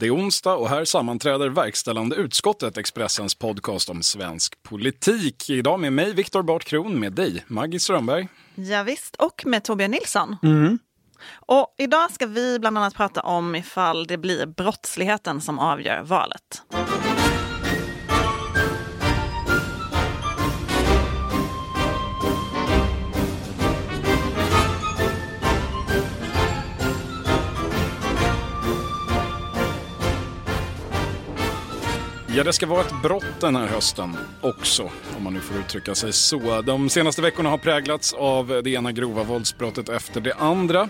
Det är onsdag och här sammanträder verkställande utskottet Expressens podcast om svensk politik. Idag med mig, Viktor Bart Kron, med dig, Maggie Strömberg. Ja, visst, och med Torbjörn Nilsson. Mm. Och idag ska vi bland annat prata om ifall det blir brottsligheten som avgör valet. Ja, det ska vara ett brott den här hösten också, om man nu får uttrycka sig så. De senaste veckorna har präglats av det ena grova våldsbrottet efter det andra.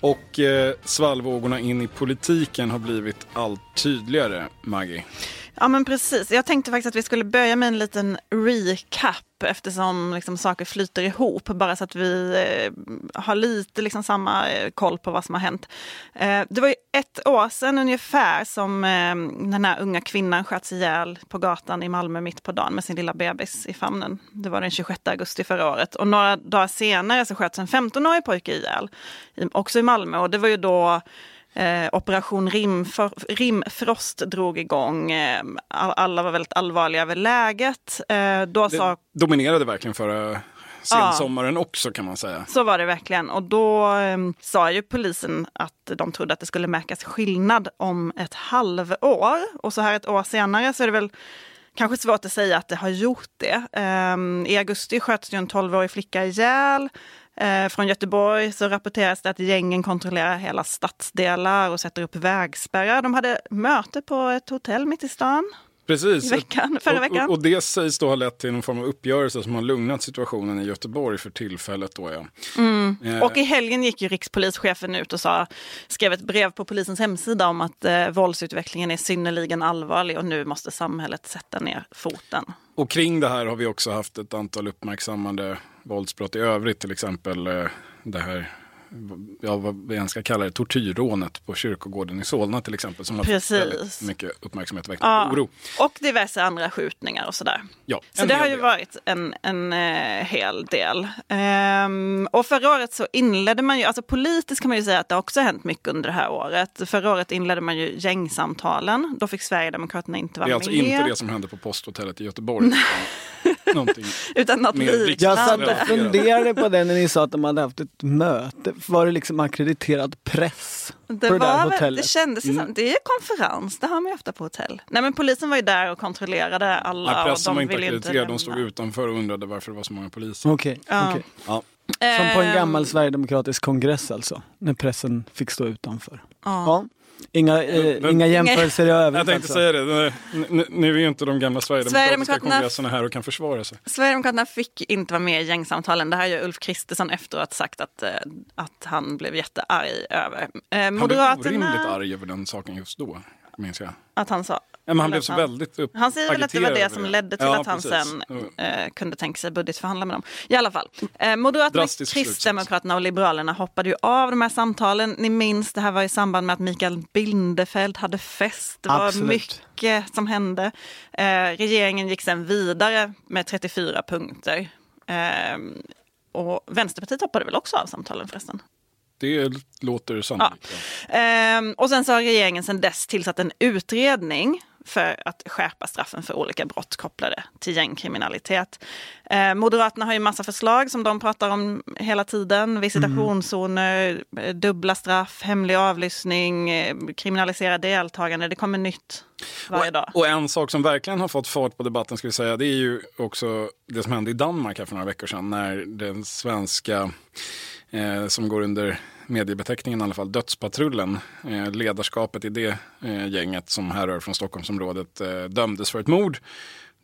Och eh, svallvågorna in i politiken har blivit allt tydligare, Maggie. Ja men precis. Jag tänkte faktiskt att vi skulle börja med en liten recap eftersom liksom saker flyter ihop. Bara så att vi eh, har lite liksom samma eh, koll på vad som har hänt. Eh, det var ju ett år sedan ungefär som den här unga kvinnan sköts ihjäl på gatan i Malmö mitt på dagen med sin lilla bebis i famnen. Det var den 26 augusti förra året. Och några dagar senare så sköts en 15-årig pojke ihjäl, också i Malmö. Och det var ju då Eh, Operation Rimfor, Rimfrost drog igång. Eh, alla var väldigt allvarliga över läget. Eh, då Det sa, dominerade verkligen förra sensommaren också kan man säga. så var det verkligen. Och då eh, sa ju polisen att de trodde att det skulle märkas skillnad om ett halvår. Och så här ett år senare så är det väl kanske svårt att säga att det har gjort det. Eh, I augusti sköts ju en 12-årig flicka ihjäl. Eh, från Göteborg så rapporteras det att gängen kontrollerar hela stadsdelar och sätter upp vägspärrar. De hade möte på ett hotell mitt i stan. Precis. I veckan, förra och, veckan. Och, och det sägs då ha lett till någon form av uppgörelse som har lugnat situationen i Göteborg för tillfället. Då, ja. Eh, Och i helgen gick ju rikspolischefen ut och sa, skrev ett brev på polisens hemsida om att eh, våldsutvecklingen är synnerligen allvarlig och nu måste samhället sätta ner foten. Och kring det här har vi också haft ett antal uppmärksammade våldsbrott i övrigt. Till exempel eh, det här, ja, vad vi ens ska kalla det, tortyrrånet på kyrkogården i Solna till exempel. Som har fått Precis. mycket uppmärksamhet och väckt Ja. oro. Och diverse andra skjutningar och sådär. Ja, Så det har ju del. varit en, en eh, hel del. Ehm, och förra året så inledde man ju, alltså politiskt kan man ju säga att det också har hänt mycket under det här året. Förra året inledde man ju gängsamtalen. Då fick Sverigedemokraterna inte vara Det är alltså med. inte det som hände på posthotellet i Göteborg. utan någonting. Utan något liknande. Jag satt och funderade på det när ni sa att de hade haft ett möte. Var det liksom ackrediterad press Det, på det där var, hotellet? det kändes Mm. som, det är konferens, det har man ju ofta på hotell. Nej men polisen var ju där och kontrollerade alla. Nej, pressen och var de inte ville ju ackrediterad, de stod utanför och undrade varför det var så många poliser. Okej, Ja. okej. Ja. Som på en Ehm, gammal sverigedemokratisk kongress alltså. När pressen fick stå utanför. Ja. Ja. Inga, eh, inga jämförelser i övrigt Jag tänkte alltså. säga det, nu, nu- är ju inte de gamla sverigedemokratiska Sverigedemokraterna- kongresserna här och kan försvara sig. Sverigedemokraterna fick inte vara med i gängsamtalen. Det här har ju Ulf Kristersson efteråt sagt att, eh, att han blev jättearg över. Eh, Han blev Moderaterna... orimligt arg över den saken just då, minns jag. Att han sa. Ja, men han blev så väldigt upp, Han säger väl att det var det som ledde till Ja, att han precis. sen eh, kunde tänka sig budgetförhandla med dem. I alla fall. Eh, Moderaterna. Kristdemokraterna och Liberalerna hoppade ju av de här samtalen. Ni minns, det här var i samband med att Mikael Bindefeld hade fest. Det var Absolut. mycket som hände. Eh, regeringen gick sen vidare med 34 punkter. Eh, och Vänsterpartiet hoppade väl också av samtalen förresten? Det låter sannolikt. Ja. Ehm, och sen så har regeringen sedan dess tillsatt en utredning för att skärpa straffen för olika brott kopplade till gängkriminalitet. Eh, Moderaterna har ju massa förslag som de pratar om hela tiden. Visitationszoner, eh, dubbla straff, hemlig avlyssning, eh, kriminalisera deltagande. Det kommer nytt varje dag. Och en sak som verkligen har fått fart på debatten ska vi säga, det är ju också det som hände i Danmark här för några veckor sedan när den svenska, eh, som går under mediebeteckningen i alla fall, Dödspatrullen, eh, ledarskapet i det eh, gänget som härrör från Stockholmsområdet, eh, dömdes för ett mord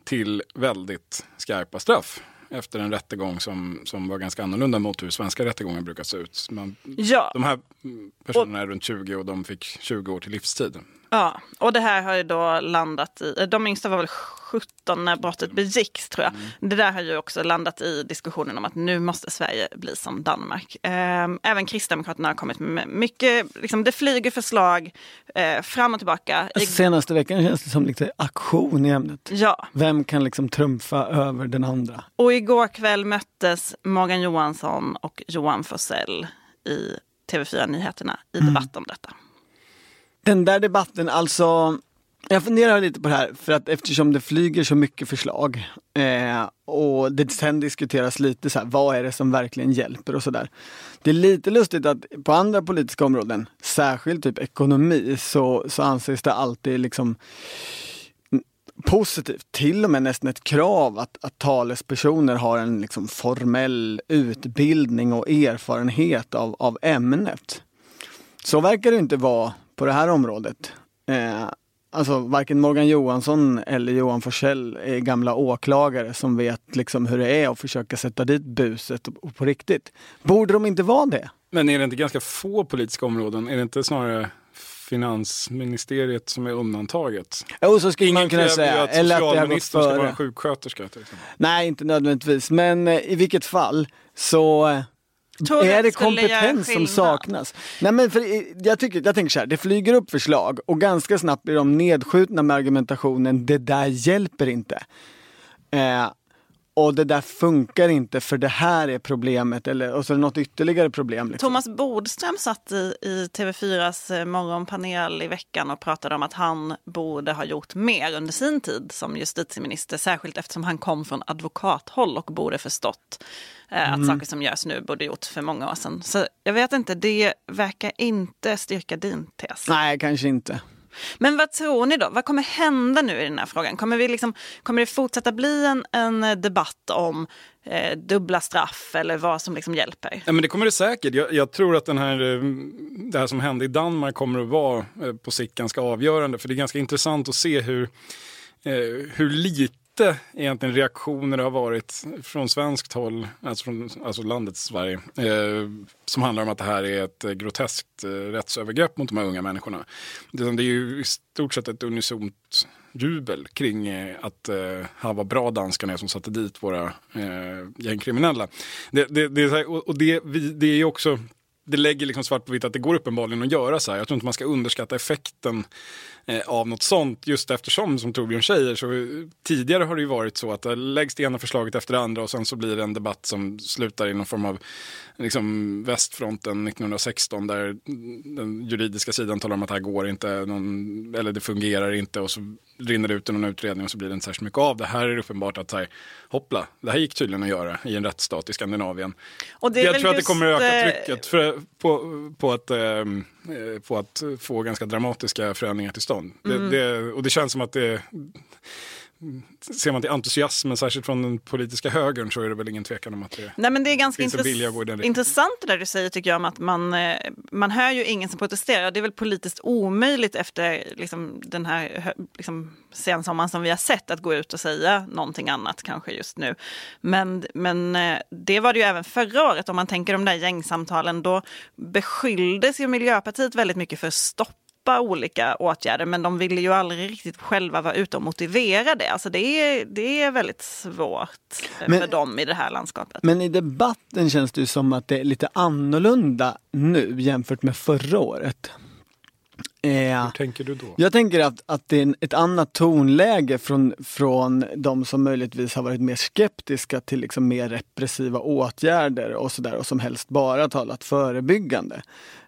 till väldigt skarpa straff efter en rättegång som, som var ganska annorlunda mot hur svenska rättegångar brukar se ut. Man, Ja, de här mm, personerna är runt 20 och de fick 20 år till livstid. Ja, och det här har ju då landat i, de yngsta var väl 17 när brottet begicks tror jag. Det där har ju också landat i diskussionen om att nu måste Sverige bli som Danmark. Ehm, Även Kristdemokraterna har kommit med mycket, liksom, det flyger förslag eh, fram och tillbaka. I, Senaste veckan känns det som lite aktion i ämnet. ja, Vem kan liksom trumfa över den andra? och igår kväll möttes Morgan Johansson och Johan Forssell i TV4 Nyheterna i debatt om detta. Den där debatten, alltså jag funderar lite på det här för att eftersom det flyger så mycket förslag eh, och det sen diskuteras lite så här, vad är det som verkligen hjälper och sådär. Det är lite lustigt att på andra politiska områden, särskilt typ ekonomi, så, så anses det alltid liksom positivt, till och med nästan ett krav att, att talespersoner har en liksom formell utbildning och erfarenhet av, av ämnet. Så verkar det inte vara på det här området. Eh, alltså varken Morgan Johansson eller Johan Forsell är gamla åklagare som vet liksom hur det är att försöka sätta dit buset på riktigt. Borde de inte vara det? Men är det inte ganska få politiska områden? Är det inte snarare finansministeriet som är undantaget? Jo, så skulle man kunna säga. Att eller att före. ska vara sjuksköterska. Till exempel. Nej, inte nödvändigtvis. Men eh, i vilket fall så eh, är det kompetens som saknas? Nej men för jag, tycker, jag tänker så här, det flyger upp förslag och ganska snabbt blir de nedskjutna med argumentationen det där hjälper inte. Eh, och det där funkar inte för det här är problemet eller och så är det något ytterligare problem. Liksom. Thomas Bodström satt i, i TV4s eh, morgonpanel i veckan och pratade om att han borde ha gjort mer under sin tid som justitieminister, särskilt eftersom han kom från advokathåll och borde förstått eh, mm. att saker som görs nu borde gjorts för många år sedan. Så jag vet inte, det verkar inte styrka din tes. Nej, kanske inte. Men vad tror ni då? Vad kommer hända nu i den här frågan? Kommer, vi liksom, kommer det fortsätta bli en, en eh, debatt om eh, dubbla straff eller vad som liksom hjälper? Ja, men det kommer det säkert. Jag, jag, tror att den här, eh, det här som hände i Danmark kommer att vara eh, på sikt ganska avgörande. För det är ganska intressant att se hur, eh, hur lik lite egentligen reaktioner har varit från svenskt håll, alltså från alltså landet Sverige, eh, som handlar om att det här är ett eh, groteskt eh, rättsövergrepp mot de här unga människorna. Det, det är ju i stort sett ett unisont jubel kring eh, att eh, här var bra danskarna som satte dit våra eh, gängkriminella. Det, det, det, och det, vi, det är ju också det lägger liksom svart på vitt att det går uppenbarligen att göra så här. Jag tror inte man ska underskatta effekten av något sånt just eftersom, som Torbjörn säger, så tidigare har det ju varit så att det läggs det ena förslaget efter det andra och sen så blir det en debatt som slutar i någon form av liksom västfronten 1916 där den juridiska sidan talar om att det här går inte, någon, eller det fungerar inte och så rinner det ut i någon utredning och så blir det inte särskilt mycket av det. Här är det uppenbart att här, hoppla, det här gick tydligen att göra i en rättsstat i Skandinavien. Och det Jag tror att det kommer att öka eh, trycket för, på, på, att, eh, på att få ganska dramatiska förändringar till stånd. Mm. Det, det, och det känns som att det ser man till entusiasmen, särskilt från den politiska högern, så är det väl ingen tvekan om att det, Nej, men det är ganska finns intress intressant det där du säger tycker jag om att man, eh, man hör ju ingen som protesterar. Det är väl politiskt omöjligt efter liksom, den här liksom, sensommaren som vi har sett att gå ut och säga någonting annat kanske just nu. Men, men eh, det var det ju även förra året om man tänker de där gängsamtalen. Då beskylldes ju Miljöpartiet väldigt mycket för stopp stoppa olika åtgärder men de ville ju aldrig riktigt själva vara ute och motivera det. Alltså det är, det är väldigt svårt men, för dem i det här landskapet. Men i debatten känns det ju som att det är lite annorlunda nu jämfört med förra året. Eh, Hur tänker du då? Jag tänker att, att det är ett annat tonläge från, från de som möjligtvis har varit mer skeptiska till liksom mer repressiva åtgärder och sådär och som helst bara talat förebyggande.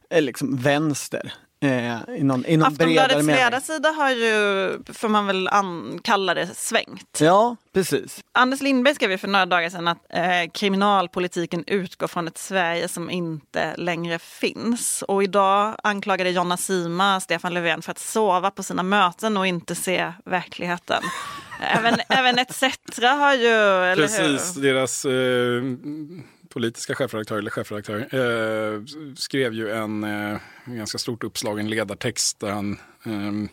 Eller liksom vänster. Eh, i någon, i någon Aftonbladets ledarsida har ju, får man väl an, kalla det, svängt. Ja, precis. Anders Lindberg skrev ju för några dagar sedan att eh, kriminalpolitiken utgår från ett Sverige som inte längre finns. Och idag anklagade Jonna Sima Stefan Löfven för att sova på sina möten och inte se verkligen. även, även ETC har ju... Precis, deras eh, politiska chefredaktör, eller chefredaktör, eh, skrev ju en eh, ganska stort uppslagen ledartext där han ehm,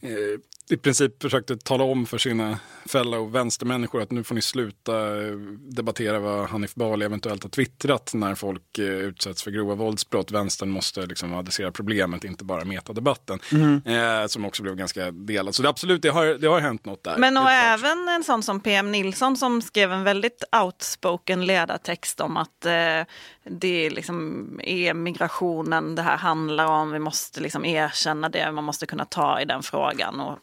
eh, i princip försökte tala om för sina fellow vänstermänniskor att nu får ni sluta eh, debattera vad Hanif Bali eventuellt har twittrat när folk eh, utsätts för grova våldsbrott. Vänstern måste liksom adressera problemet, inte bara metadebatten. Mm. Eh, som också blev ganska delad. Så det, absolut, det har, det har hänt något där. Men och även en sån som PM Nilsson som skrev en väldigt outspoken ledartext om att eh, det liksom är migrationen det här handlar om. Vi måste liksom erkänna det, man måste kunna ta i den frågan. Och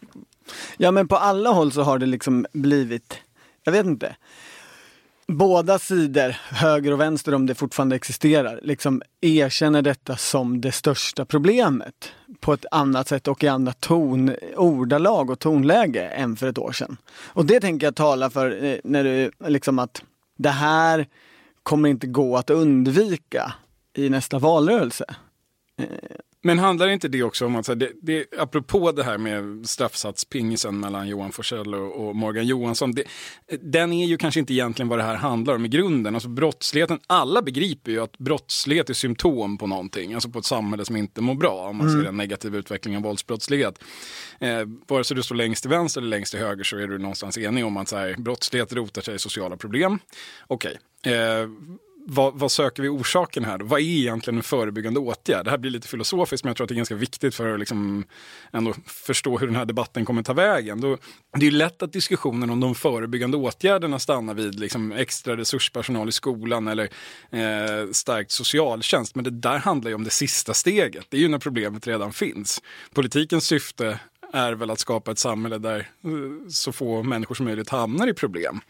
Ja men på alla håll så har det liksom blivit, jag vet inte. båda sidor, höger och vänster om det fortfarande existerar, liksom erkänner detta som det största problemet på ett annat sätt och i andra ton, ordalag och tonläge än för ett år sedan. Och det tänker jag tala för eh, när du liksom att det här kommer inte gå att undvika i nästa valrörelse. Eh, men handlar inte det också om att, så här, det, det, apropå det här med straffsatspingisen mellan Johan Forssell och, och Morgan Johansson, det, den är ju kanske inte egentligen vad det här handlar om i grunden. Alltså brottsligheten, alla begriper ju att brottslighet är symptom på någonting, alltså på ett samhälle som inte mår bra, om man ser en negativ utveckling av våldsbrottslighet. Eh, vare sig du står längst till vänster eller längst till höger så är du någonstans enig om att så här, brottslighet rotar sig i sociala problem. Okej. Okay. Eh, vad, vad, söker vi orsaken här? Då? Vad är egentligen en förebyggande åtgärd? Det här blir lite filosofiskt men jag tror att det är ganska viktigt för att liksom ändå förstå hur den här debatten kommer ta vägen. Då, det är lätt att diskussionen om de förebyggande åtgärderna stannar vid liksom extra resurspersonal i skolan eller eh, starkt socialtjänst. Men det där handlar ju om det sista steget. Det är ju när problemet redan finns. Politikens syfte är väl att skapa ett samhälle där eh, så få människor som möjligt hamnar i problem.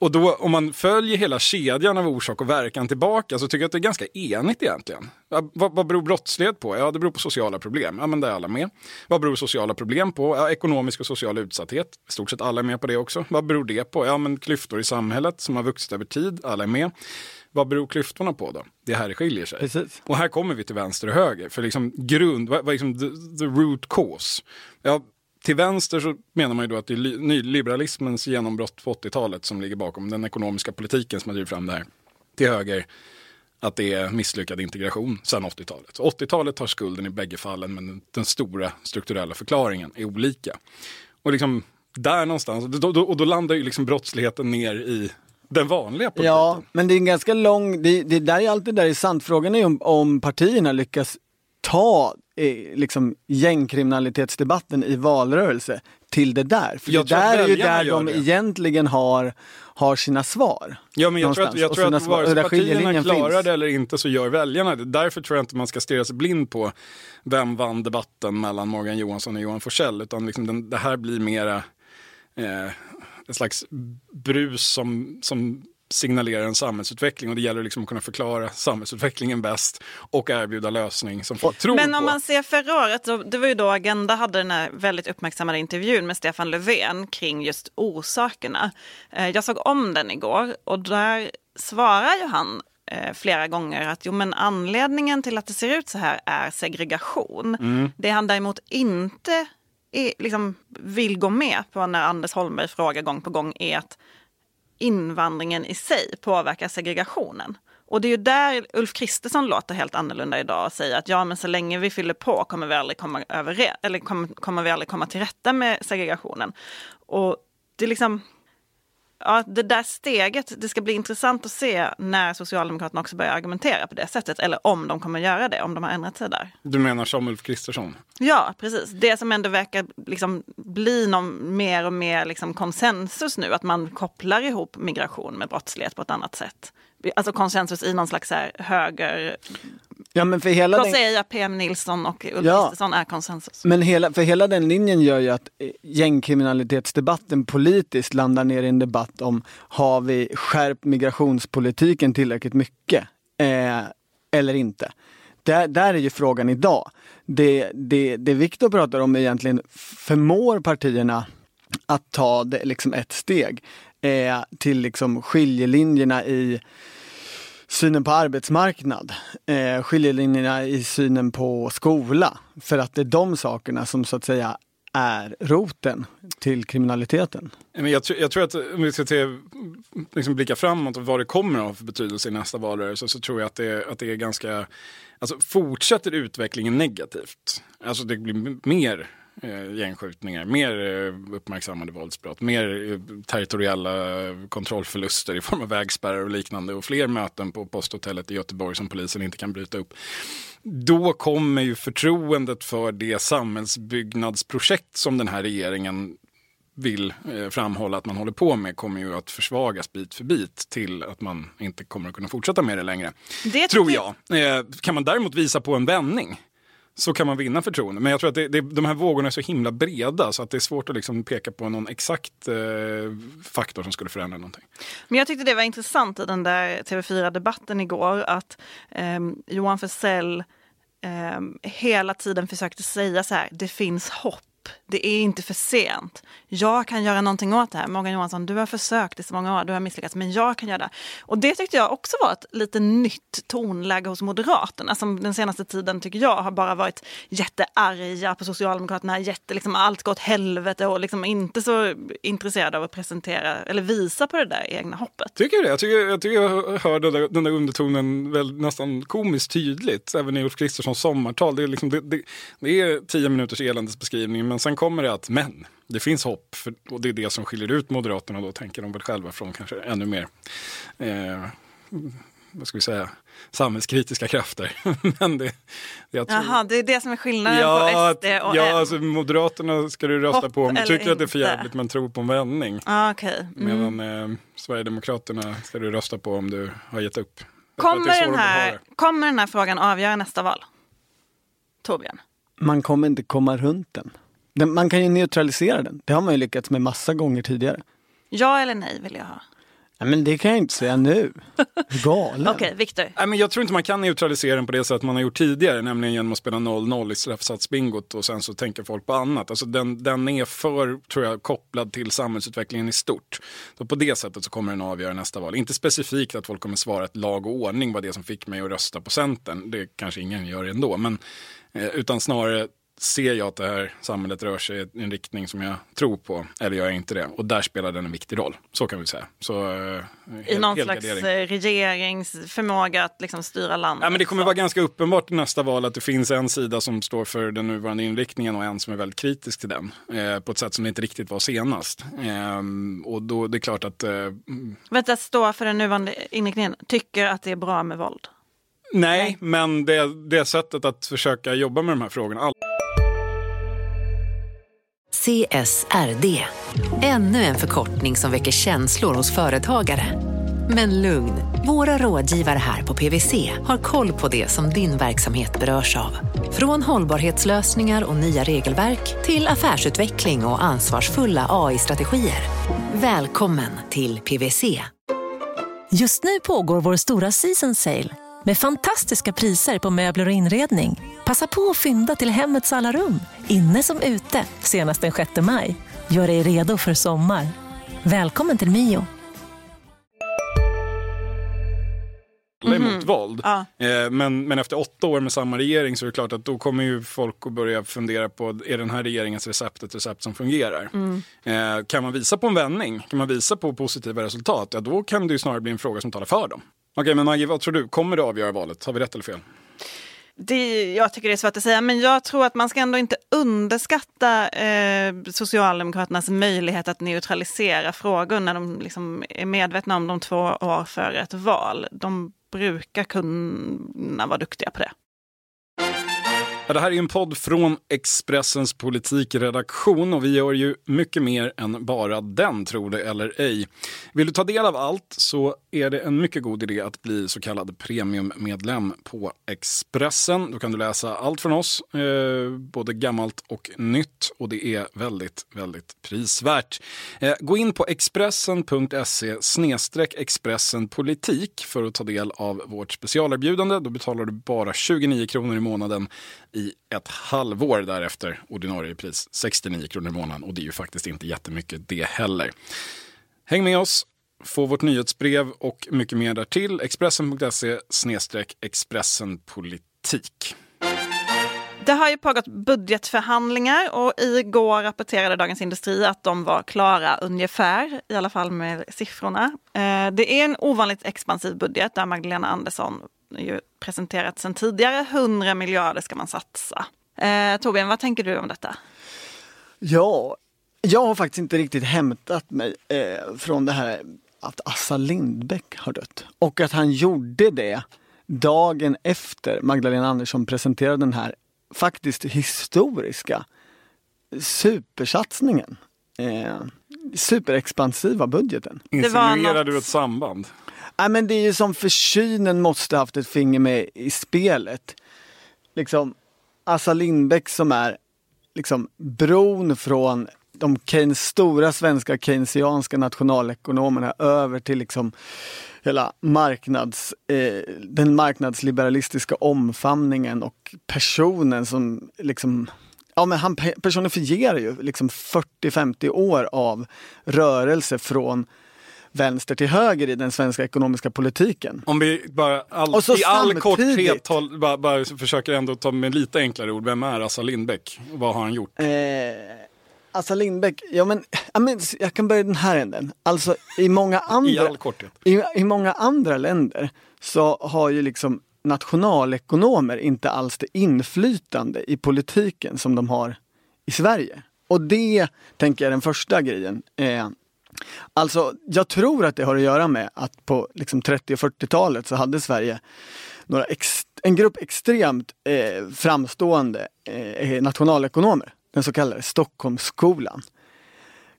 Och då om man följer hela kedjan av orsak och verkan tillbaka så tycker jag att det är ganska enigt egentligen. Vad, vad beror brottslighet på? Ja, det beror på sociala problem. Ja, men det är alla med. Vad beror sociala problem på? Ja, ekonomisk och social utsatthet. I stort sett alla är med på det också. Vad beror det på? Ja, men klyftor i samhället som har vuxit över tid. Alla är med. Vad beror klyftorna på då? Det här skiljer sig. Precis. Och här kommer vi till vänster och höger. För liksom grund, vad, vad liksom the, the root cause? Ja, till vänster så menar man ju då att det är nyliberalismens genombrott på 80-talet som ligger bakom den ekonomiska politiken som har drivit fram det här. Till höger att det är misslyckad integration sedan 80-talet. 80-talet har skulden i bägge fallen men den stora strukturella förklaringen är olika. Och liksom där någonstans, och då, och då landar ju liksom brottsligheten ner i den vanliga politiken. Ja, men det är en ganska lång, det, det där är alltid där är sant. Frågan är om, om partierna lyckas ta liksom gängkriminalitetsdebatten i valrörelse till det där. För Jag det där är ju där de det. egentligen har, har sina svar. Ja, men jag tror att, jag tror att vare sig partierna klarar finns. det eller inte så gör väljarna det. Därför tror jag inte man ska stirra sig blind på vem vann debatten mellan Morgan Johansson och Johan Forssell. Utan liksom den, det här blir mera eh, en slags brus som, som signalerar en samhällsutveckling och det gäller liksom att kunna förklara samhällsutvecklingen bäst och erbjuda lösning som folk tror Men om på. man ser förra året, så, det var ju då Agenda hade den här väldigt uppmärksammade intervjun med Stefan Löfven kring just orsakerna. Eh, Jag såg om den igår och där svarar ju han eh, flera gånger att jo, men anledningen till att det ser ut så här är segregation. Det han däremot inte är, liksom, vill gå med på när Anders Holmberg frågar gång på gång är att invandringen i sig påverkar segregationen. Och det är ju där Ulf Kristersson låter helt annorlunda idag och säger att ja, men så länge vi fyller på kommer vi aldrig komma, över, eller kommer, kommer vi aldrig komma till rätta med segregationen. Och det är liksom, ja, det där steget, det ska bli intressant att se när Socialdemokraterna också börjar argumentera på det sättet, eller om de kommer göra det, om de har ändrat sig där. Du menar som Ulf Kristersson? Ja, precis. Det som ändå verkar liksom bli någon mer och mer liksom konsensus nu, att man kopplar ihop migration med brottslighet på ett annat sätt. Alltså konsensus i någon slags här höger... Ja, men för hela Då den... säger jag PM Nilsson och Ulf Ja. Kristersson är konsensus. Men hela, för hela den linjen gör ju att eh, gängkriminalitetsdebatten politiskt landar ner i en debatt om har vi skärpt migrationspolitiken tillräckligt mycket eh, eller inte. Där, där är ju frågan idag. Det, det, det Viktor pratar om är egentligen förmår partierna att ta det liksom ett steg eh, till liksom skiljelinjerna i synen på arbetsmarknad, eh, skiljelinjerna i synen på skola. För att det är de sakerna som så att säga är roten till kriminaliteten. Jag, tror- jag tror att om vi ska till, liksom blicka framåt och vad det kommer att ha för betydelse i nästa valrörelse så tror jag att det, att det är ganska, alltså fortsätter utvecklingen negativt, alltså det blir mer eh, gängskjutningar, mer eh, uppmärksammade våldsbrott, mer eh, territoriella kontrollförluster i form av vägspärrar och liknande och fler möten på posthotellet i Göteborg som polisen inte kan bryta upp. Då kommer ju förtroendet för det samhällsbyggnadsprojekt som den här regeringen vill framhålla att man håller på med kommer ju att försvagas bit för bit till att man inte kommer att kunna fortsätta med det längre. Det Tror jag. Kan man däremot visa på en vändning så kan man vinna förtroende. Men jag tror att det, det, de här vågorna är så himla breda så att det är svårt att liksom peka på någon exakt eh, faktor som skulle förändra någonting. Men jag tyckte det var intressant i den där TV4-debatten igår att eh, Johan Fersell eh, hela tiden försökte säga så här, det finns hopp det är inte för sent. Jag kan göra någonting åt det här. Morgan Johansson, du har försökt i så många år, du har misslyckats, men jag kan göra det. Och det tyckte jag också var ett lite nytt tonläge hos Moderaterna som den senaste tiden tycker jag har bara varit jättearga på Socialdemokraterna, jätte, liksom, allt gått helvete och liksom inte så intresserade av att presentera eller visa på det där egna hoppet. Tycker du det? Jag tycker jag, tycker jag hör den där, den där undertonen väl nästan komiskt tydligt, även i Ulf Kristerssons sommartal. Det är, liksom, det, det, det är tio minuters eländesbeskrivning men sen kommer det att men, det finns hopp. För, och det är det som skiljer ut Moderaterna då, tänker de väl själva från kanske ännu mer, eh, vad ska vi säga, samhällskritiska krafter. men det, jag tror... Jaha, det är det som är skillnaden ja, på SD och Ja, M. alltså Moderaterna ska du rösta hopp på om du tycker att det är för jävligt men tror på en vändning. Ah, okay. mm. Medan eh, Sverigedemokraterna ska du rösta på om du har gett upp. Kommer den, här, kommer den här frågan avgöra nästa val? Torbjörn? Man kommer inte komma runt den. Den, man kan ju neutralisera den. Det har man ju lyckats med massa gånger tidigare. Ja eller nej vill jag ha. Ja, men det kan jag inte säga nu. Galen. Okej, okay, Viktor. Nej, men jag tror inte man kan neutralisera den på det sätt man har gjort tidigare, nämligen genom att spela 0-0 i straffsatsbingot och sen så tänker folk på annat. Alltså den, den är för, tror jag, kopplad till samhällsutvecklingen i stort. Så på det sättet så kommer den avgöra nästa val. Inte specifikt att folk kommer svara att lag och ordning var det som fick mig att rösta på Centern. Det kanske ingen gör ändå, men eh, utan snarare ser jag att det här samhället rör sig i en riktning som jag tror på, eller gör jag inte det? Och där spelar den en viktig roll, så kan vi säga. Så, eh, I någon slags eh, regeringsförmåga att liksom styra landet? Ja, men det kommer så. vara ganska uppenbart i nästa val att det finns en sida som står för den nuvarande inriktningen och en som är väldigt kritisk till den. Eh, på ett sätt som det inte riktigt var senast. Eh, och då det är klart att... Eh, Vänta, stå för den nuvarande inriktningen, tycker att det är bra med våld? Nej, men det, det sättet att försöka jobba med de här frågorna. CSRD. Ännu en förkortning som väcker känslor hos företagare. Men lugn, våra rådgivare här på PWC har koll på det som din verksamhet berörs av. Från hållbarhetslösningar och nya regelverk till affärsutveckling och ansvarsfulla AI-strategier. Välkommen till PWC. Just nu pågår vår stora season sale med fantastiska priser på möbler och inredning. Passa på att fynda till hemmets alla rum, inne som ute, senast den 6 maj. Gör dig redo för sommar. Välkommen till Mio. Mm -hmm. emot våld. Ja. Eh, men, men efter åtta år med samma regering så är det klart att då kommer ju folk att börja fundera på, är den här regeringens recept ett recept som fungerar? Mm. Eh, kan man visa på en vändning, kan man visa på positiva resultat, ja då kan det ju snarare bli en fråga som talar för dem. Okej, men Maggie, vad tror du? Kommer det avgöra valet? Har vi rätt eller fel? Det, jag tycker det är svårt att säga, men jag tror att man ska ändå inte underskatta eh, Socialdemokraternas möjlighet att neutralisera frågor när de liksom är medvetna om de två år före ett val. De brukar kunna vara duktiga på det. Ja, det här är en podd från Expressens politikredaktion och vi gör ju mycket mer än bara den, tror det eller ej. Vill du ta del av allt så är det en mycket god idé att bli så kallad premiummedlem på Expressen. Då kan du läsa allt från oss, eh, både gammalt och nytt och det är väldigt, väldigt prisvärt. Eh, gå in på expressen.se Expressen politik för att ta del av vårt specialerbjudande. Då betalar du bara 29 kronor i månaden i ett halvår därefter. Ordinarie pris 69 kronor i månaden och det är ju faktiskt inte jättemycket det heller. Häng med oss, få vårt nyhetsbrev och mycket mer därtill. Expressen.se Expressen politik. Det har ju pågått budgetförhandlingar och igår rapporterade Dagens Industri att de var klara ungefär, i alla fall med siffrorna. Eh, det är en ovanligt expansiv budget där Magdalena Andersson ju presenterat sedan tidigare. 100 miljarder ska man satsa. Eh, Torbjörn, vad tänker du om detta? Ja, jag har faktiskt inte riktigt hämtat mig eh, från det här att Assa Lindbeck har dött. Och att han gjorde det dagen efter Magdalena Andersson presenterade den här faktiskt historiska supersatsningen. Eh, superexpansiva budgeten. Insinuerar du ett samband? Nej men det är ju som försynen måste haft ett finger med i spelet. Liksom, Assa Lindbeck som är liksom bron från de Keynes, stora svenska keynesianska nationalekonomerna över till liksom hela marknads, eh, den marknadsliberalistiska omfamningen och personen som liksom Ja, men han personifierar ju liksom 40-50 år av rörelse från vänster till höger i den svenska ekonomiska politiken. Om vi bara all, i all korthet håll, bara, bara försöker ändå ta med lite enklare ord. Vem är Assa Lindbeck? Vad har han gjort? Eh, Assa Lindbeck, ja men, ja men jag kan börja i den här änden. Alltså i många I andra, korthet. i, i många andra länder så har ju liksom nationalekonomer inte alls det inflytande i politiken som de har i Sverige. Och det tänker jag är den första grejen. Eh, alltså jag tror att det har att göra med att på liksom 30 och 40-talet så hade Sverige några ex, en grupp extremt eh, framstående eh, nationalekonomer, den så kallade Stockholmsskolan.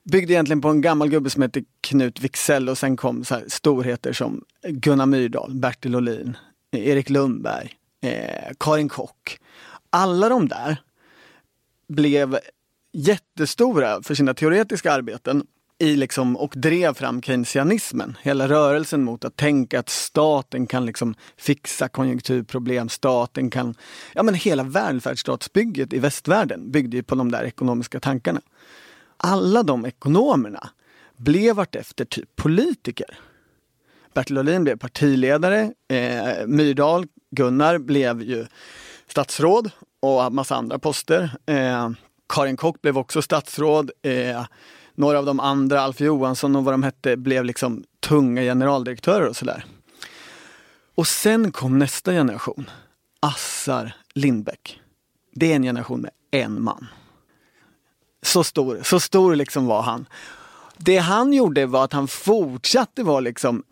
Byggde egentligen på en gammal gubbe som hette Knut Wicksell och sen kom så här storheter som Gunnar Myrdal, Bertil Ohlin, eh, Erik Lundberg, eh, Karin Kock. Alla de där blev jättestora för sina teoretiska arbeten i liksom, och drev fram keynesianismen. Hela rörelsen mot att tänka att staten kan liksom fixa konjunkturproblem, staten kan... Ja men hela välfärdsstatsbygget i västvärlden byggde ju på de där ekonomiska tankarna. Alla de ekonomerna blev vartefter typ politiker. Bertil Ohlin blev partiledare, eh, Myrdal, Gunnar blev ju statsråd och massa andra poster. Eh, Karin Kock blev också statsråd. Eh, några av de andra, Alf Johansson och vad de hette, blev liksom tunga generaldirektörer och sådär. Och sen kom nästa generation, Assar Lindbeck. Det är en generation med en man. Så stor, så stor liksom var han. Det han gjorde var att han fortsatte vara liksom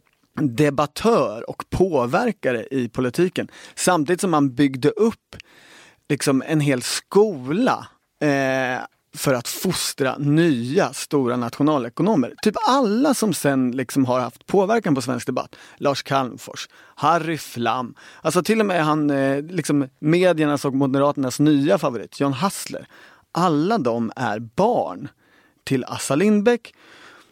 debattör och påverkare i politiken. Samtidigt som han byggde upp liksom en hel skola eh, för att fostra nya stora nationalekonomer. Typ alla som sen liksom har haft påverkan på svensk debatt. Lars Calmfors, Harry Flam, alltså till och med han, eh, liksom mediernas och moderaternas nya favorit, John Hassler. Alla de är barn till Assa Lindbeck.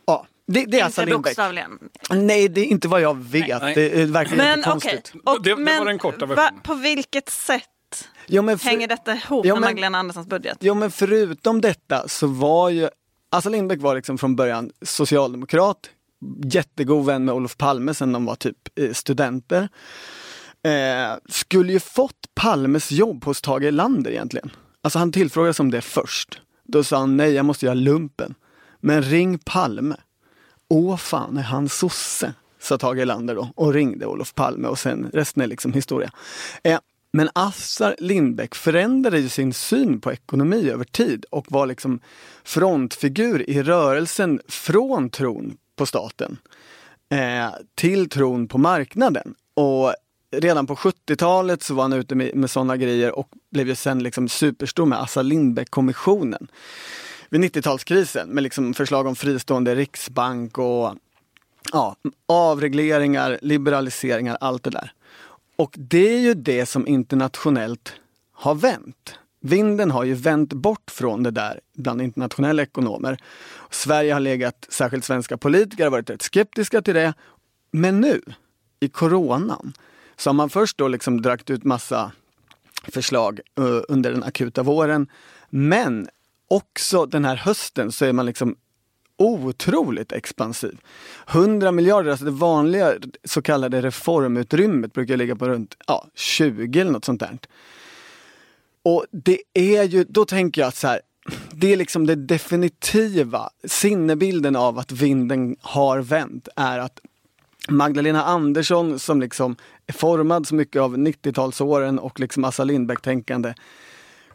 Ja, det, det är Assa Inte Lindbeck. bokstavligen. Nej, det är inte vad jag vet. Nej. Det är verkligen Men okej, jättekonstigt. och- Det- det var men den korta va, versionen. på vilket sätt Ja, men för- hänger detta ihop Ja, med men- Magdalena Anderssons budget? Jo men förutom detta så var ju Assa Lindbeck var liksom från början socialdemokrat, jättegod vän med Olof Palme sen de var typ eh, studenter. Eh, skulle ju fått Palmes jobb hos Tage Erlander egentligen. Alltså han tillfrågades om det först. Då sa han nej, jag måste göra lumpen. Men ring Palme. Åh fan, är han sosse? Sa Tage Erlander då och ringde Olof Palme och sen resten är liksom historia. Eh, men Assar Lindbeck förändrade ju sin syn på ekonomi över tid och var liksom frontfigur i rörelsen från tron på staten eh, till tron på marknaden. Och redan på 70-talet så var han ute med, med sådana grejer och blev ju sen liksom superstor med Assar Lindbeck-kommissionen. Vid 90-talskrisen med liksom förslag om fristående riksbank och ja, avregleringar, liberaliseringar, allt det där. Och det är ju det som internationellt har vänt. Vinden har ju vänt bort från det där bland internationella ekonomer. Sverige har legat, särskilt svenska politiker har varit rätt skeptiska till det. Men nu, i coronan, så har man först då liksom dragit ut massa förslag eh, under den akuta våren. Men också den här hösten så är man liksom otroligt expansiv. 100 miljarder, alltså det vanliga så kallade reformutrymmet brukar ligga på runt ja, 20 eller något sånt där. Och det är ju, då tänker jag att så här, det är liksom det definitiva sinnebilden av att vinden har vänt är att Magdalena Andersson som liksom är formad så mycket av 90-talsåren och liksom Assa Lindbeck-tänkande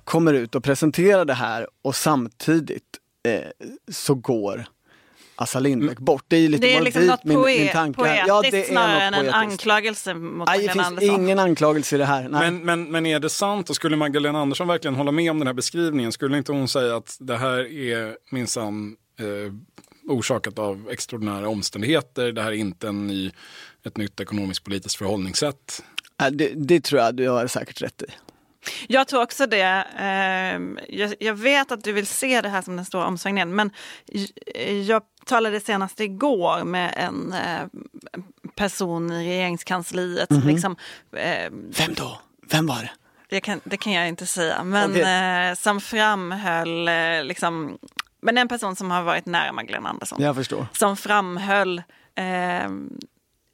kommer ut och presenterar det här och samtidigt eh, så går Assa Lindbeck bort. Det är lite Det är liksom något min, min poe- tanke. poetiskt Ja, det är snarare än en anklagelse mot Nej, det Magdalena finns Andersson. ingen anklagelse i det här. Men, men, men är det sant och skulle Magdalena Andersson verkligen hålla med om den här beskrivningen? Skulle inte hon säga att det här är minsann eh, orsakat av extraordinära omständigheter? Det här är inte en ny, ett nytt ekonomiskt politiskt förhållningssätt? Det, det tror jag du har säkert rätt i. Jag tror också det. Ehm, jag, vet att du vill se det här som den stora omsvängningen men jag talade senast igår med en eh, person i regeringskansliet. Mhm. som liksom, eh, Vem då? Vem var det? det, kan, det kan jag inte säga, men Okej. eh, som framhöll, eh, liksom, men en person som har varit nära Magdalena Andersson, Jag förstår. som framhöll eh,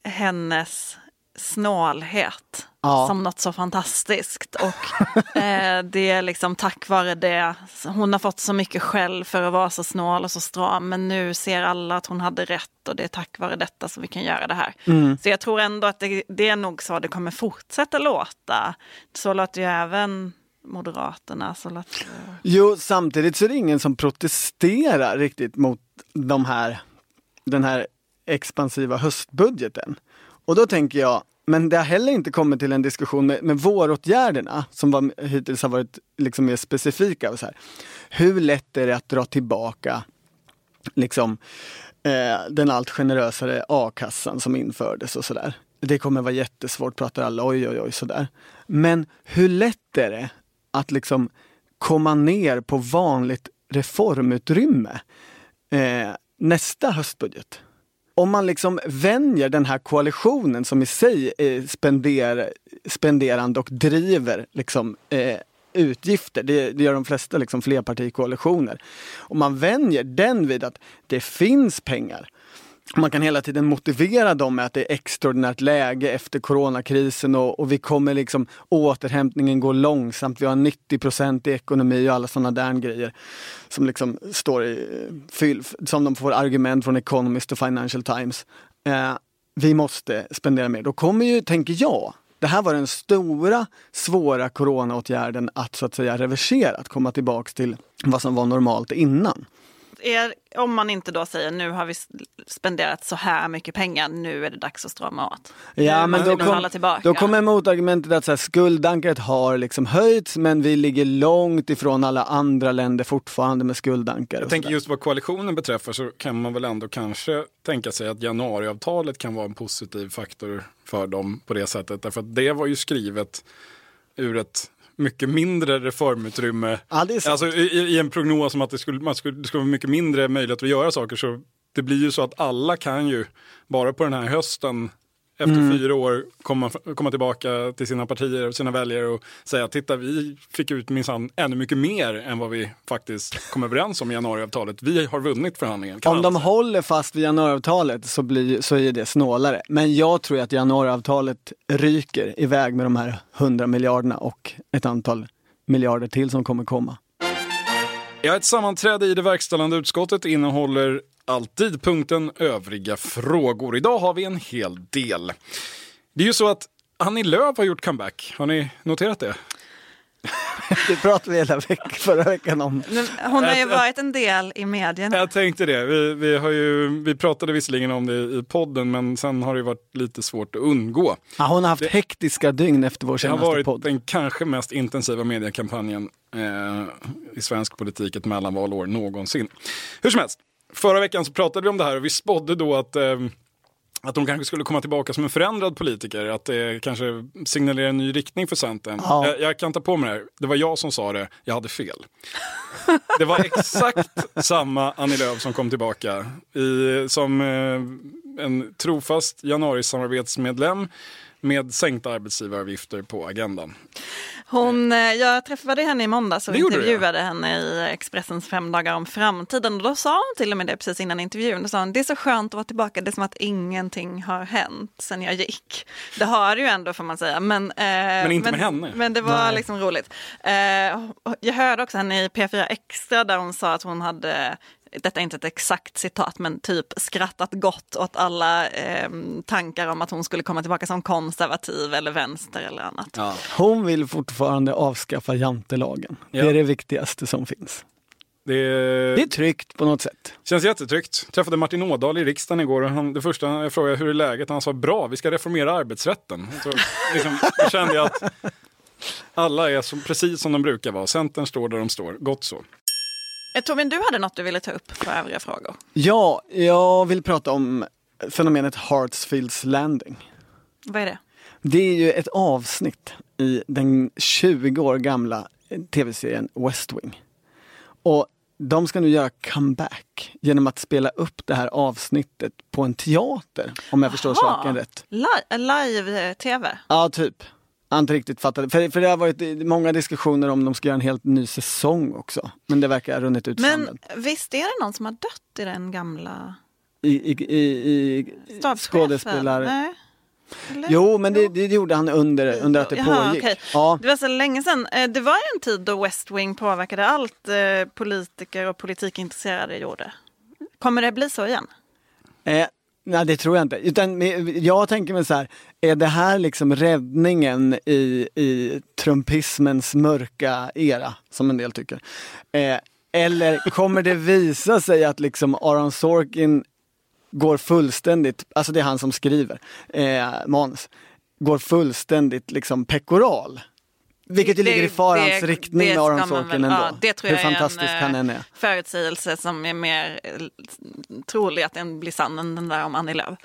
hennes snålhet Ja. som något så fantastiskt. Och eh, det är liksom tack vare det, hon har fått så mycket skäll för att vara så snål och så stram, men nu ser alla att hon hade rätt och det är tack vare detta som vi kan göra det här. Mm. Så jag tror ändå att det, det är nog så det kommer fortsätta låta. Så låter ju även Moderaterna. Så låter, Jo, samtidigt så är det ingen som protesterar riktigt mot de här, den här expansiva höstbudgeten. Och då tänker jag, men det har heller inte kommit till en diskussion med, med våråtgärderna som var, hittills har varit liksom mer specifika. Och så här. Hur lätt är det att dra tillbaka liksom, eh, den allt generösare a-kassan som infördes och sådär. Det kommer vara jättesvårt, pratar alla oj oj oj sådär. Men hur lätt är det att liksom komma ner på vanligt reformutrymme eh, nästa höstbudget? Om man liksom vänjer den här koalitionen som i sig är spender, spenderande och driver liksom, eh, utgifter, det, det gör de flesta liksom, flerpartikoalitioner. Om man vänjer den vid att det finns pengar man kan hela tiden motivera dem med att det är extraordinärt läge efter coronakrisen och, och vi kommer liksom återhämtningen går långsamt. Vi har 90 i ekonomi och alla sådana där grejer som liksom står i, som de får argument från Economist och Financial Times. Eh, vi måste spendera mer. Då kommer ju, tänker jag, det här var den stora svåra coronaåtgärden att så att säga reversera, att komma tillbaks till vad som var normalt innan är, om man inte då säger nu har vi spenderat så här mycket pengar, nu är det dags att strama åt. Ja, nu men då, kom, då kommer motargumentet att så här, skuldankaret har liksom höjts men vi ligger långt ifrån alla andra länder fortfarande med skuldankare. Jag tänker just vad koalitionen beträffar så kan man väl ändå kanske tänka sig att januariavtalet kan vara en positiv faktor för dem på det sättet. Därför att det var ju skrivet ur ett mycket mindre reformutrymme. Ja. Alltså i, i en prognos om att det skulle, man skulle, det skulle vara mycket mindre möjlighet att göra saker. Så det blir ju så att alla kan ju bara på den här hösten efter Mm. fyra år komma, komma tillbaka till sina partier och sina väljare och säga titta vi fick ut minsann ännu mycket mer än vad vi faktiskt kom överens om i januariavtalet. Vi har vunnit förhandlingen. Om de håller fast vid januariavtalet så, blir, så är det snålare. Men jag tror att januariavtalet ryker iväg med de här 100 miljarderna och ett antal miljarder till som kommer komma. Ja, ett sammanträde i det verkställande utskottet innehåller alltid punkten övriga frågor. Idag har vi en hel del. Det är ju så att Annie Lööf har gjort comeback. Har ni noterat det? Det pratade vi hela veck, förra veckan om. Hon har ju varit en del i medierna. Jag tänkte det. Vi, vi, har ju, vi pratade visserligen om det i podden, men sen har det varit lite svårt att undgå. Ja, hon har haft Det- hektiska dygn efter vår Det har senaste varit podd. den kanske mest intensiva mediekampanjen eh, i svensk politik ett mellanvalår någonsin. Hur som helst, förra veckan så pratade vi om det här och vi spådde då att eh, att de kanske skulle komma tillbaka som en förändrad politiker, att det kanske signalerar en ny riktning för Centern. Ja. Jag, jag kan ta på mig det här, det var jag som sa det, jag hade fel. Det var exakt samma Annie Lööf som kom tillbaka i, som eh, en trofast januarisamarbetsmedlem med sänkta arbetsgivaravgifter på agendan. Hon, eh, jag träffade henne i måndags och Det intervjuade henne i Expressens fem dagar om framtiden. Och då sa hon till och med det precis innan intervjun. Då sa hon, det är så skönt att vara tillbaka, det är som att ingenting har hänt sen jag gick. Det har det ju ändå får man säga. Men, men inte med henne. Men det var Nej. liksom roligt. Eh, jag hörde också henne i P4 Extra där hon sa att hon hade detta är inte ett exakt citat, men typ skrattat gott åt alla eh, tankar om att hon skulle komma tillbaka som konservativ eller vänster eller annat. Hon vill fortfarande avskaffa jantelagen. Ja. Det är det viktigaste som finns. Det, Det är tryggt på något sätt. känns jättetryggt. Träffade Martin Ådahl i riksdagen igår och han, det första jag frågade hur är läget, han sa bra, vi ska reformera arbetsrätten. Så, liksom, då kände jag att alla är som, precis som de brukar vara. Centern står där de står, gott så. Eh, Tobin, du hade något du ville ta upp på övriga frågor. Ja, jag vill prata om fenomenet Hartsfields Landing. Vad är det? Det är ju ett avsnitt i den 20 år gamla tv-serien West Wing. Och de ska nu göra comeback genom att spela upp det här avsnittet på en teater, om jag förstår Aha. saken rätt. Li- Live-tv? Ja, typ. Jag har inte riktigt fattat. För, för det har varit många diskussioner om de ska göra en helt ny säsong också. Men det verkar ha runnit ut Men sanden. visst är det någon som har dött i den gamla I, i, i, i skådespelare... Nej. Eller? Jo, men det, det gjorde han under, under att det Jaha, pågick. okej. Ja, Det var så länge sedan. Eh, Det var en tid då West Wing påverkade allt eh, politiker och politikintresserade gjorde. Kommer det bli så igen? eh, nej, det tror jag inte. Utan, jag tänker mig så här, är det här liksom räddningen i, i trumpismens mörka era, som en del tycker? Eh, eller kommer det visa sig att liksom Aaron Sorkin går fullständigt, alltså det är han som skriver eh, manus, går fullständigt liksom pekoral. Vilket ju Det- ligger i farans det- riktning med Aron ska man Sorkin väl- ändå. ja, det tror Hur jag är en, fantastisk eh, han än är. Förutsägelse som är mer eh, trolig att den blir sann än den där om Annie Lööf.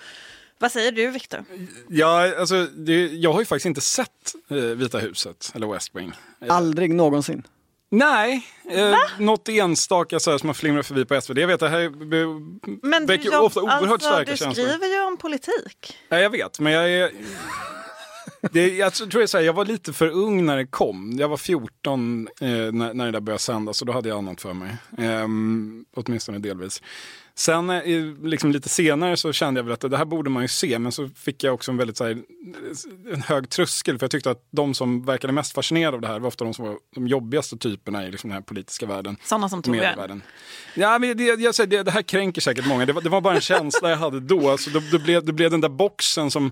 Vad säger du Viktor? Ja, alltså, det, jag har ju faktiskt inte sett eh, Vita huset eller West Wing. Eh, Aldrig någonsin. Nej, eh, något enstaka så här, som har flimrat förbi på SVT. Jag vet, det här be- Men väcker ofta oerhört alltså, starka Du känslor. skriver ju om politik. Ja, jag vet, men jag är... Det, jag tror jag, säger, jag var lite för ung när det kom. Jag var 14 eh, när, när det där började sändas och då hade jag annat för mig. Ehm, åtminstone delvis. Sen eh, liksom lite senare så kände jag väl att det här borde man ju se men så fick jag också en väldigt så här, en hög tröskel för jag tyckte att de som verkade mest fascinerade av det här var ofta de som var de jobbigaste typerna i liksom den här politiska världen. Sådana som Torbjörn. Ja, men det, jag säger, det, det här kränker säkert många. Det var, det var bara en känsla jag hade då. Alltså, då, då, blev, då blev den där boxen som,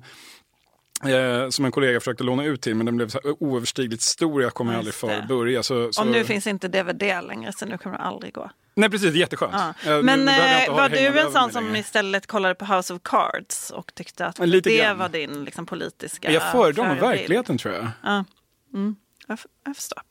eh, som en kollega försökte låna ut till men den blev så oöverstigligt stor. Jag kommer aldrig just för det. att börja. Så, så, Och nu finns inte DVD längre så nu kommer det aldrig gå. Nej precis, jätteskönt. Ja. Eh, Men eh, var du en sån som istället kollade på House of Cards och tyckte att lite det grann. var din liksom, politiska Jag föredrar nog verkligheten tror jag. Ja. Mm. Jag, jag förstår.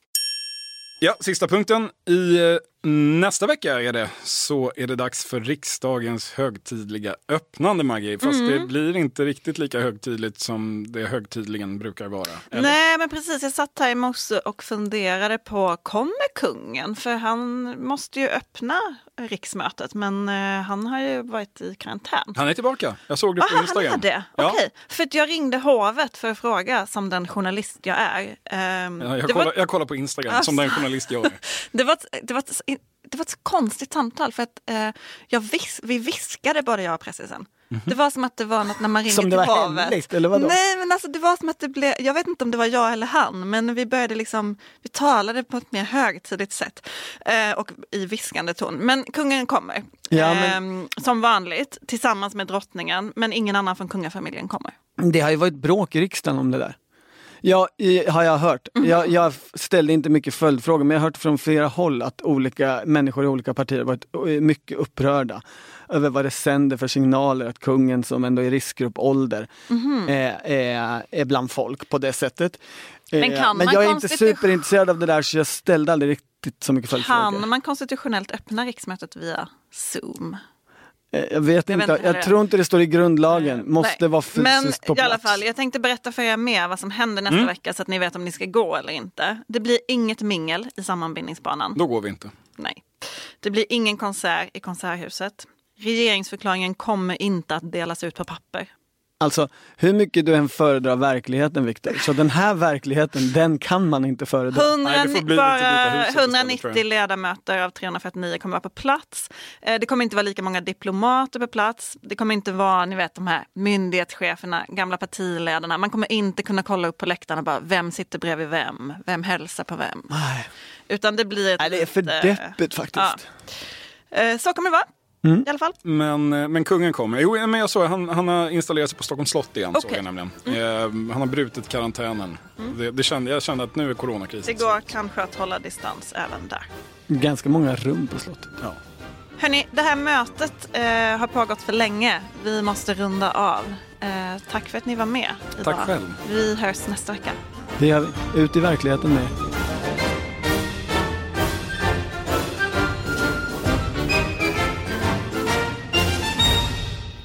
Ja, sista punkten. I eh, nästa vecka är det så är det dags för riksdagens högtidliga öppnande Maggie. Fast Mm. det blir inte riktigt lika högtidligt som det högtidligen brukar vara. Eller? Nej men precis, jag satt här i morse och funderade på, kommer kungen? För han måste ju öppna riksmötet men eh, han har ju varit i karantän. Han är tillbaka. Jag såg det på Aha, han Instagram. är det? Ja. Okej, för jag ringde hovet för att fråga som den journalist jag är. Ja, jag, kollar, var, jag kollar på Instagram Alltså. som den journalist jag är. det, var det, var det var ett konstigt samtal för att eh, jag vis, vi viskade både jag och pressen. Det var som att det var något när man ringer till var havet. hemligt, eller vadå? Nej men alltså det var som att det blev, jag vet inte om det var jag eller han, men vi började liksom, vi talade på ett mer högtidligt sätt eh, och i viskande ton. Men kungen kommer, Ja, men- eh, som vanligt, tillsammans med drottningen, men ingen annan från kungafamiljen kommer. Det har ju varit bråk i riksdagen om det där. Ja, i, har jag hört. Mhm. Jag, jag ställde inte mycket följdfrågor men jag har hört från flera håll att olika människor i olika partier varit eh, mycket upprörda över vad det sänder för signaler att kungen som ändå är riskgrupp ålder Mhm. är, är, är bland folk på det sättet. Men Eh, kan men man jag är inte superintresserad av det där så jag ställde aldrig riktigt så mycket följdfrågor. Kan man konstitutionellt öppna riksmötet via Zoom? Eh, Jag vet Jag vet inte, inte jag tror inte det står i grundlagen. Måste Nej. vara fysiskt Men på plats. i alla fall, jag tänkte berätta för er mer vad som händer nästa vecka så att ni vet om ni ska gå eller inte. Det blir inget mingel i sammanbindningsbanan. Då går vi inte. Nej. Det blir ingen konsert i Konserthuset. Regeringsförklaringen kommer inte att delas ut på papper. Alltså, hur mycket du än föredrar verkligheten Viktor, så den här verkligheten, den kan man inte föredra. 100, Nej, bara Vita huset istället, 190 tror jag. ledamöter av 349 kommer vara på plats. Eh, Det kommer inte vara lika många diplomater på plats. Det kommer inte vara ni vet, de här myndighetscheferna, gamla partiledarna. Man kommer inte kunna kolla upp på läktaren och bara vem sitter bredvid vem? Vem hälsar på vem? Nej, Utan det blir ett Nej, det är för lite- deppigt faktiskt. Eh, Så kommer det vara. Mm. I alla fall. Men, eh, men kungen kommer. Jo, men jag såg, han, han har installerat sig på Stockholms slott igen. Såg Okej. jag nämligen. Eh, han har brutit karantänen. Det, det kände, jag kände att nu är coronakrisen. Det går kanske att hålla distans även där. Ganska många rum på slottet. Ja. Hörni, det här mötet eh, har pågått för länge. Vi måste runda av. Eh, tack för att ni var med idag. Tack själv. Vi hörs nästa vecka. Det gör vi. Ut i verkligheten med